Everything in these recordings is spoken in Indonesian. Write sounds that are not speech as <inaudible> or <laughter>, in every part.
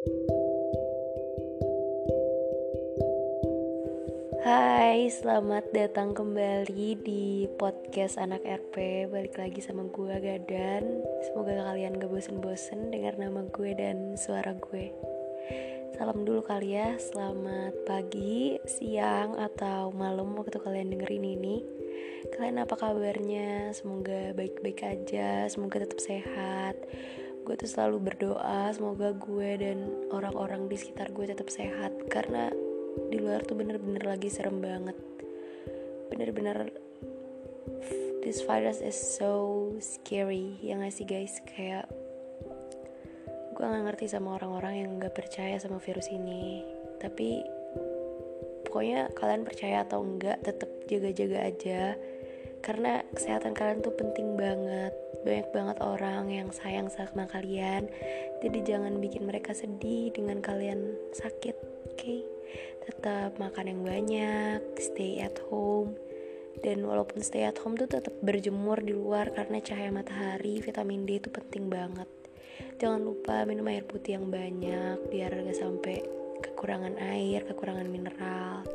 Hai, selamat datang kembali di podcast anak RP Balik lagi sama gue Gadan. Semoga kalian gak bosen-bosen dengar nama gue dan suara gue Salam dulu kali ya, selamat pagi, siang, atau malam waktu kalian dengerin ini. Kalian apa kabarnya? Semoga baik-baik aja, semoga tetap sehat Gue tuh selalu berdoa semoga gue dan orang-orang di sekitar gue tetap sehat. Karena di luar tuh bener-bener lagi serem banget. Bener-bener this virus is so scary. Ya gak sih guys? Kayak gue gak ngerti sama orang-orang yang gak percaya sama virus ini. Tapi pokoknya kalian percaya atau enggak tetap jaga-jaga aja karena kesehatan kalian tuh penting banget banyak banget orang yang sayang sama kalian jadi jangan bikin mereka sedih dengan kalian sakit oke okay? tetap makan yang banyak, stay at home. Dan walaupun stay at home tuh tetap berjemur di luar karena cahaya matahari, vitamin D itu penting banget. Jangan lupa minum air putih yang banyak biar gak sampai kekurangan air, kekurangan mineral.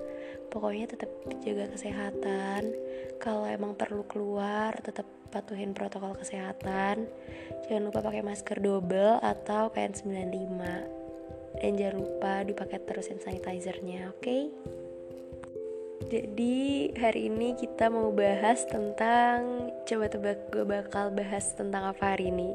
Pokoknya tetap jaga kesehatan. Kalau emang perlu keluar, tetap patuhin protokol kesehatan. Jangan lupa pakai masker double atau KN95 dan jangan lupa dipakai terus hand sanitizernya oke okay? jadi hari ini kita mau bahas tentang coba tebak gue bakal bahas tentang apa hari ini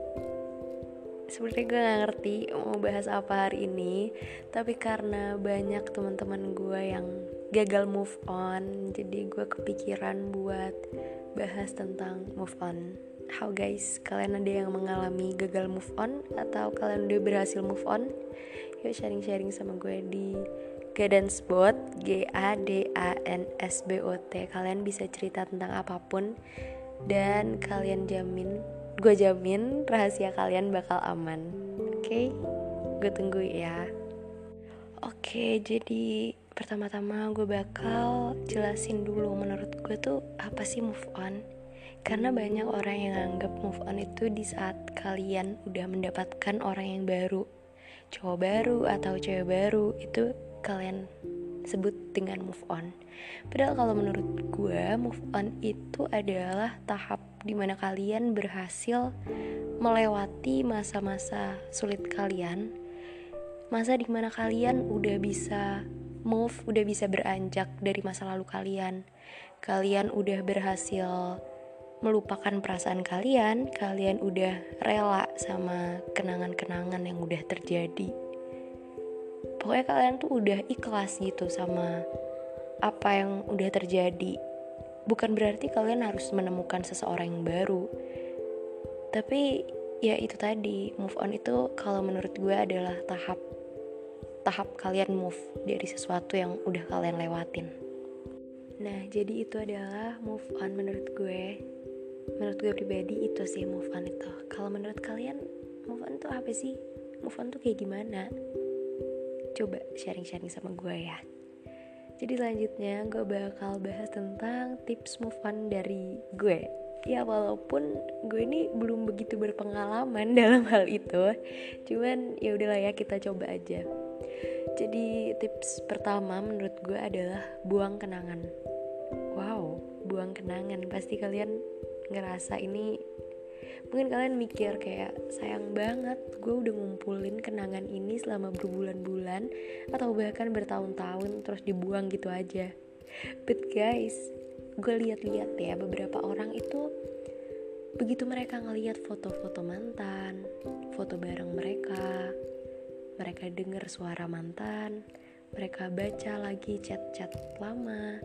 sebenarnya gue gak ngerti mau bahas apa hari ini tapi karena banyak teman-teman gue yang gagal move on. Jadi gue kepikiran buat bahas tentang move on. How guys kalian ada yang mengalami gagal move on? Atau kalian udah berhasil move on? Yuk sharing-sharing sama gue di Gadansbot G A D A N S B O T. Kalian bisa cerita tentang apa pun. Dan kalian jamin gue jamin rahasia kalian bakal aman. Oke? Okay? gue tunggu ya. Oke jadi pertama-tama gue bakal jelasin dulu menurut gue tuh apa sih move on. Karena banyak orang yang anggap move on itu di saat kalian udah mendapatkan orang yang baru. Cowok baru atau cewek baru itu kalian sebut dengan move on. Padahal kalau menurut gue move on itu adalah tahap di mana kalian berhasil melewati masa-masa sulit kalian, masa di mana kalian udah bisa move, udah bisa beranjak dari masa lalu kalian, kalian udah berhasil melupakan perasaan kalian, kalian udah rela sama kenangan-kenangan yang udah terjadi. Pokoknya kalian tuh udah ikhlas gitu sama apa yang udah terjadi. Bukan berarti kalian harus menemukan seseorang yang baru. Tapi ya itu tadi, move on itu kalau menurut gue adalah tahap tahap kalian move dari sesuatu yang udah kalian lewatin. Nah, jadi itu adalah move on menurut gue. Menurut gue pribadi itu sih move on itu. Kalau menurut kalian move on itu apa sih? Move on tuh kayak gimana? Coba sharing-sharing sama gue ya. Jadi selanjutnya gue bakal bahas tentang tips move on dari gue. Ya walaupun gue ini belum begitu berpengalaman <laughs> dalam hal itu. Cuman ya udahlah ya kita coba aja jadi tips pertama menurut gue adalah buang kenangan. Wow buang kenangan. Pasti kalian ngerasa ini mungkin kalian mikir kayak sayang banget gue udah ngumpulin kenangan ini selama berbulan-bulan atau bahkan bertahun-tahun terus dibuang gitu aja. But guys gue lihat-lihat ya beberapa orang itu begitu mereka ngeliat foto-foto mantan foto bareng mereka mereka dengar suara mantan mereka baca lagi chat-chat lama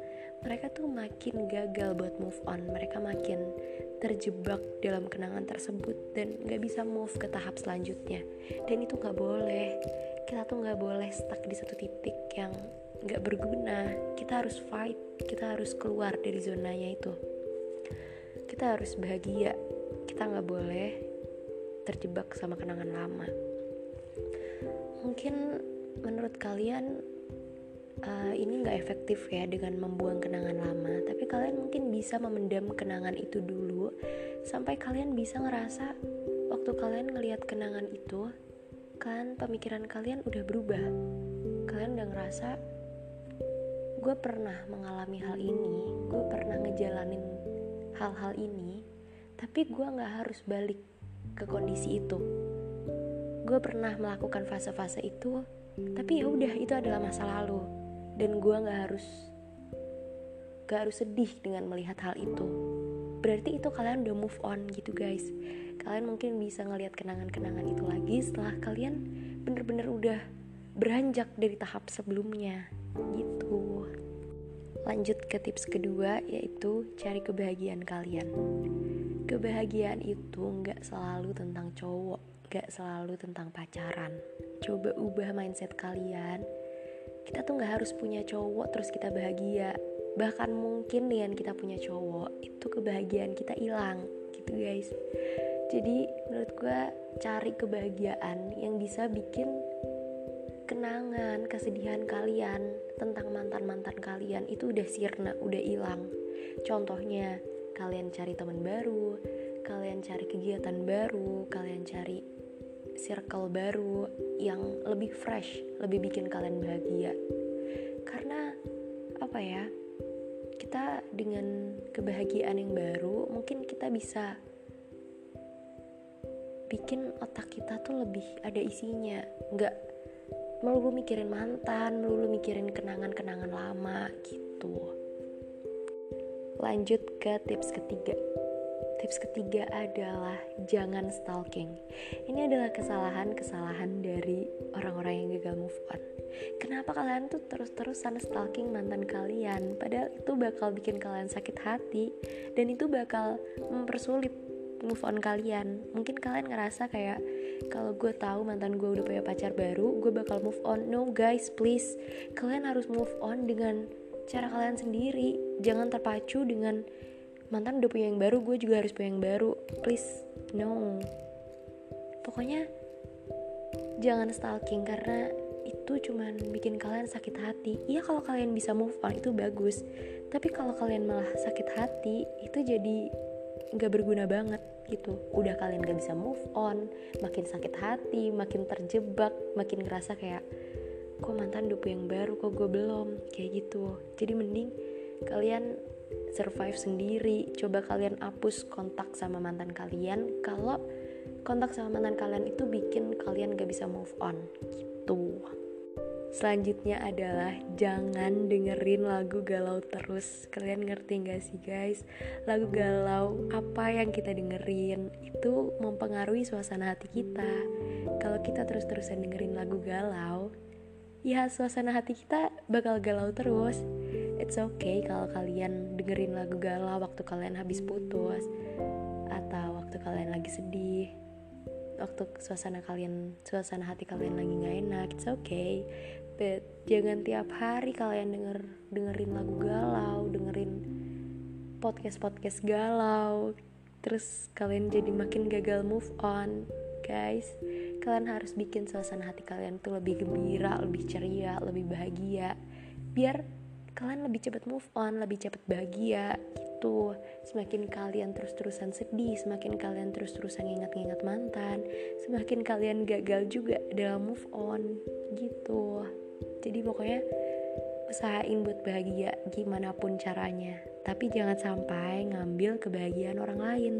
mereka tuh makin gagal buat move on. Mereka makin terjebak dalam kenangan tersebut dan gak bisa move ke tahap selanjutnya. Dan itu gak boleh. Kita tuh gak boleh stuck di satu titik yang gak berguna. Kita harus fight kita harus keluar dari zonanya itu. Kita harus bahagia. Kita gak boleh terjebak sama kenangan lama mungkin menurut kalian uh, ini nggak efektif ya dengan membuang kenangan lama tapi kalian mungkin bisa memendam kenangan itu dulu sampai kalian bisa ngerasa waktu kalian ngelihat kenangan itu kan pemikiran kalian udah berubah. Kalian udah ngerasa gue pernah mengalami hal ini gue pernah ngejalanin hal-hal ini tapi gue gak harus balik ke kondisi itu gue pernah melakukan fase-fase itu tapi ya udah itu adalah masa lalu. Dan gue gak harus gak harus sedih dengan melihat hal itu. Berarti itu kalian udah move on gitu guys. Kalian mungkin bisa ngelihat kenangan-kenangan itu lagi setelah kalian bener-bener udah beranjak dari tahap sebelumnya gitu. Lanjut ke tips kedua yaitu cari kebahagiaan kalian. Kebahagiaan itu nggak selalu tentang cowok nggak selalu tentang pacaran. Coba ubah mindset kalian. Kita tuh nggak harus punya cowok terus kita bahagia. Bahkan mungkin dengan kita punya cowok itu kebahagiaan kita hilang gitu guys. Jadi menurut gue cari kebahagiaan yang bisa bikin kenangan kesedihan kalian tentang mantan mantan kalian itu udah sirna udah hilang. Contohnya kalian cari teman baru kalian cari kegiatan baru kalian cari circle baru yang lebih fresh lebih bikin kalian bahagia. Karena apa ya kita dengan kebahagiaan yang baru mungkin kita bisa bikin otak kita tuh lebih ada isinya. Nggak melulu mikirin mantan melulu mikirin kenangan-kenangan lama gitu. Lanjut ke tips ketiga tips ketiga adalah jangan stalking. Ini adalah kesalahan-kesalahan dari orang-orang yang gagal move on. Kenapa kalian tuh terus-terusan stalking mantan kalian? Padahal itu bakal bikin kalian sakit hati dan itu bakal mempersulit move on kalian. Mungkin kalian ngerasa kayak kalau gue tahu mantan gue udah punya pacar baru gue bakal move on. No guys please. Kalian harus move on dengan cara kalian sendiri. Jangan terpacu dengan mantan udah punya yang baru gue juga harus punya yang baru. Please no. Pokoknya jangan stalking karena itu cuman bikin kalian sakit hati. Iya kalau kalian bisa move on itu bagus. Tapi kalau kalian malah sakit hati itu jadi nggak berguna banget gitu. Udah kalian gak bisa move on makin sakit hati makin terjebak makin ngerasa kayak kok mantan dupu yang baru kok gue belum? Kayak gitu. Jadi mending kalian survive sendiri coba kalian hapus kontak sama mantan kalian kalau kontak sama mantan kalian itu bikin kalian gak bisa move on gitu Selanjutnya adalah jangan dengerin lagu galau terus. Kalian ngerti gak sih guys? Lagu galau apa yang kita dengerin itu mempengaruhi suasana hati kita. Kalau kita terus-terusan dengerin lagu galau, ya suasana hati kita bakal galau terus. It's okay kalau kalian dengerin lagu galau waktu kalian habis putus atau waktu kalian lagi sedih waktu suasana kalian suasana hati kalian lagi nggak enak it's okay. But jangan tiap hari kalian denger dengerin lagu galau dengerin podcast podcast galau terus kalian jadi makin gagal move on guys. Kalian harus bikin suasana hati kalian tuh lebih gembira lebih ceria lebih bahagia biar kalian lebih cepat move on lebih cepat bahagia gitu. Semakin kalian terus-terusan sedih semakin kalian terus-terusan ingat-ingat mantan semakin kalian gagal juga dalam move on gitu. Jadi pokoknya usahain buat bahagia gimana pun caranya. Tapi jangan sampai ngambil kebahagiaan orang lain.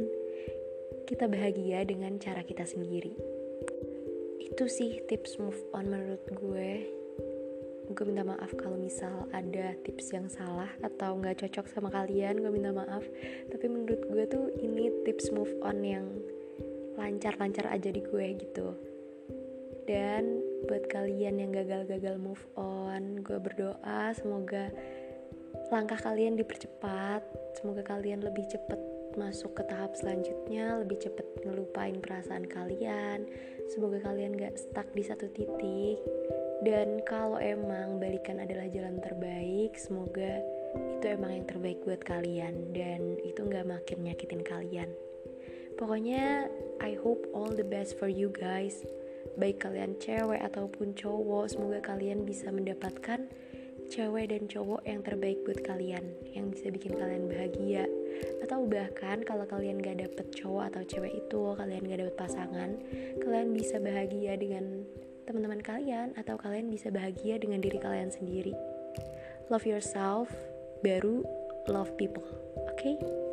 Kita bahagia dengan cara kita sendiri. Itu sih tips move on menurut gue gue minta maaf kalau misal ada tips yang salah atau nggak cocok sama kalian gue minta maaf. Tapi menurut gue tuh ini tips move on yang lancar-lancar aja di gue gitu. Dan buat kalian yang gagal-gagal move on gue berdoa semoga langkah kalian dipercepat semoga kalian lebih cepat masuk ke tahap selanjutnya lebih cepat ngelupain perasaan kalian semoga kalian gak stuck di satu titik dan kalau emang balikan adalah jalan terbaik semoga itu emang yang terbaik buat kalian dan itu gak makin nyakitin kalian. Pokoknya I hope all the best for you guys. Baik kalian cewek ataupun cowok semoga kalian bisa mendapatkan cewek dan cowok yang terbaik buat kalian yang bisa bikin kalian bahagia. Atau bahkan kalau kalian gak dapet cowok atau cewek itu kalian gak dapet pasangan kalian bisa bahagia dengan teman-teman kalian atau kalian bisa bahagia dengan diri kalian sendiri love yourself baru love people oke okay?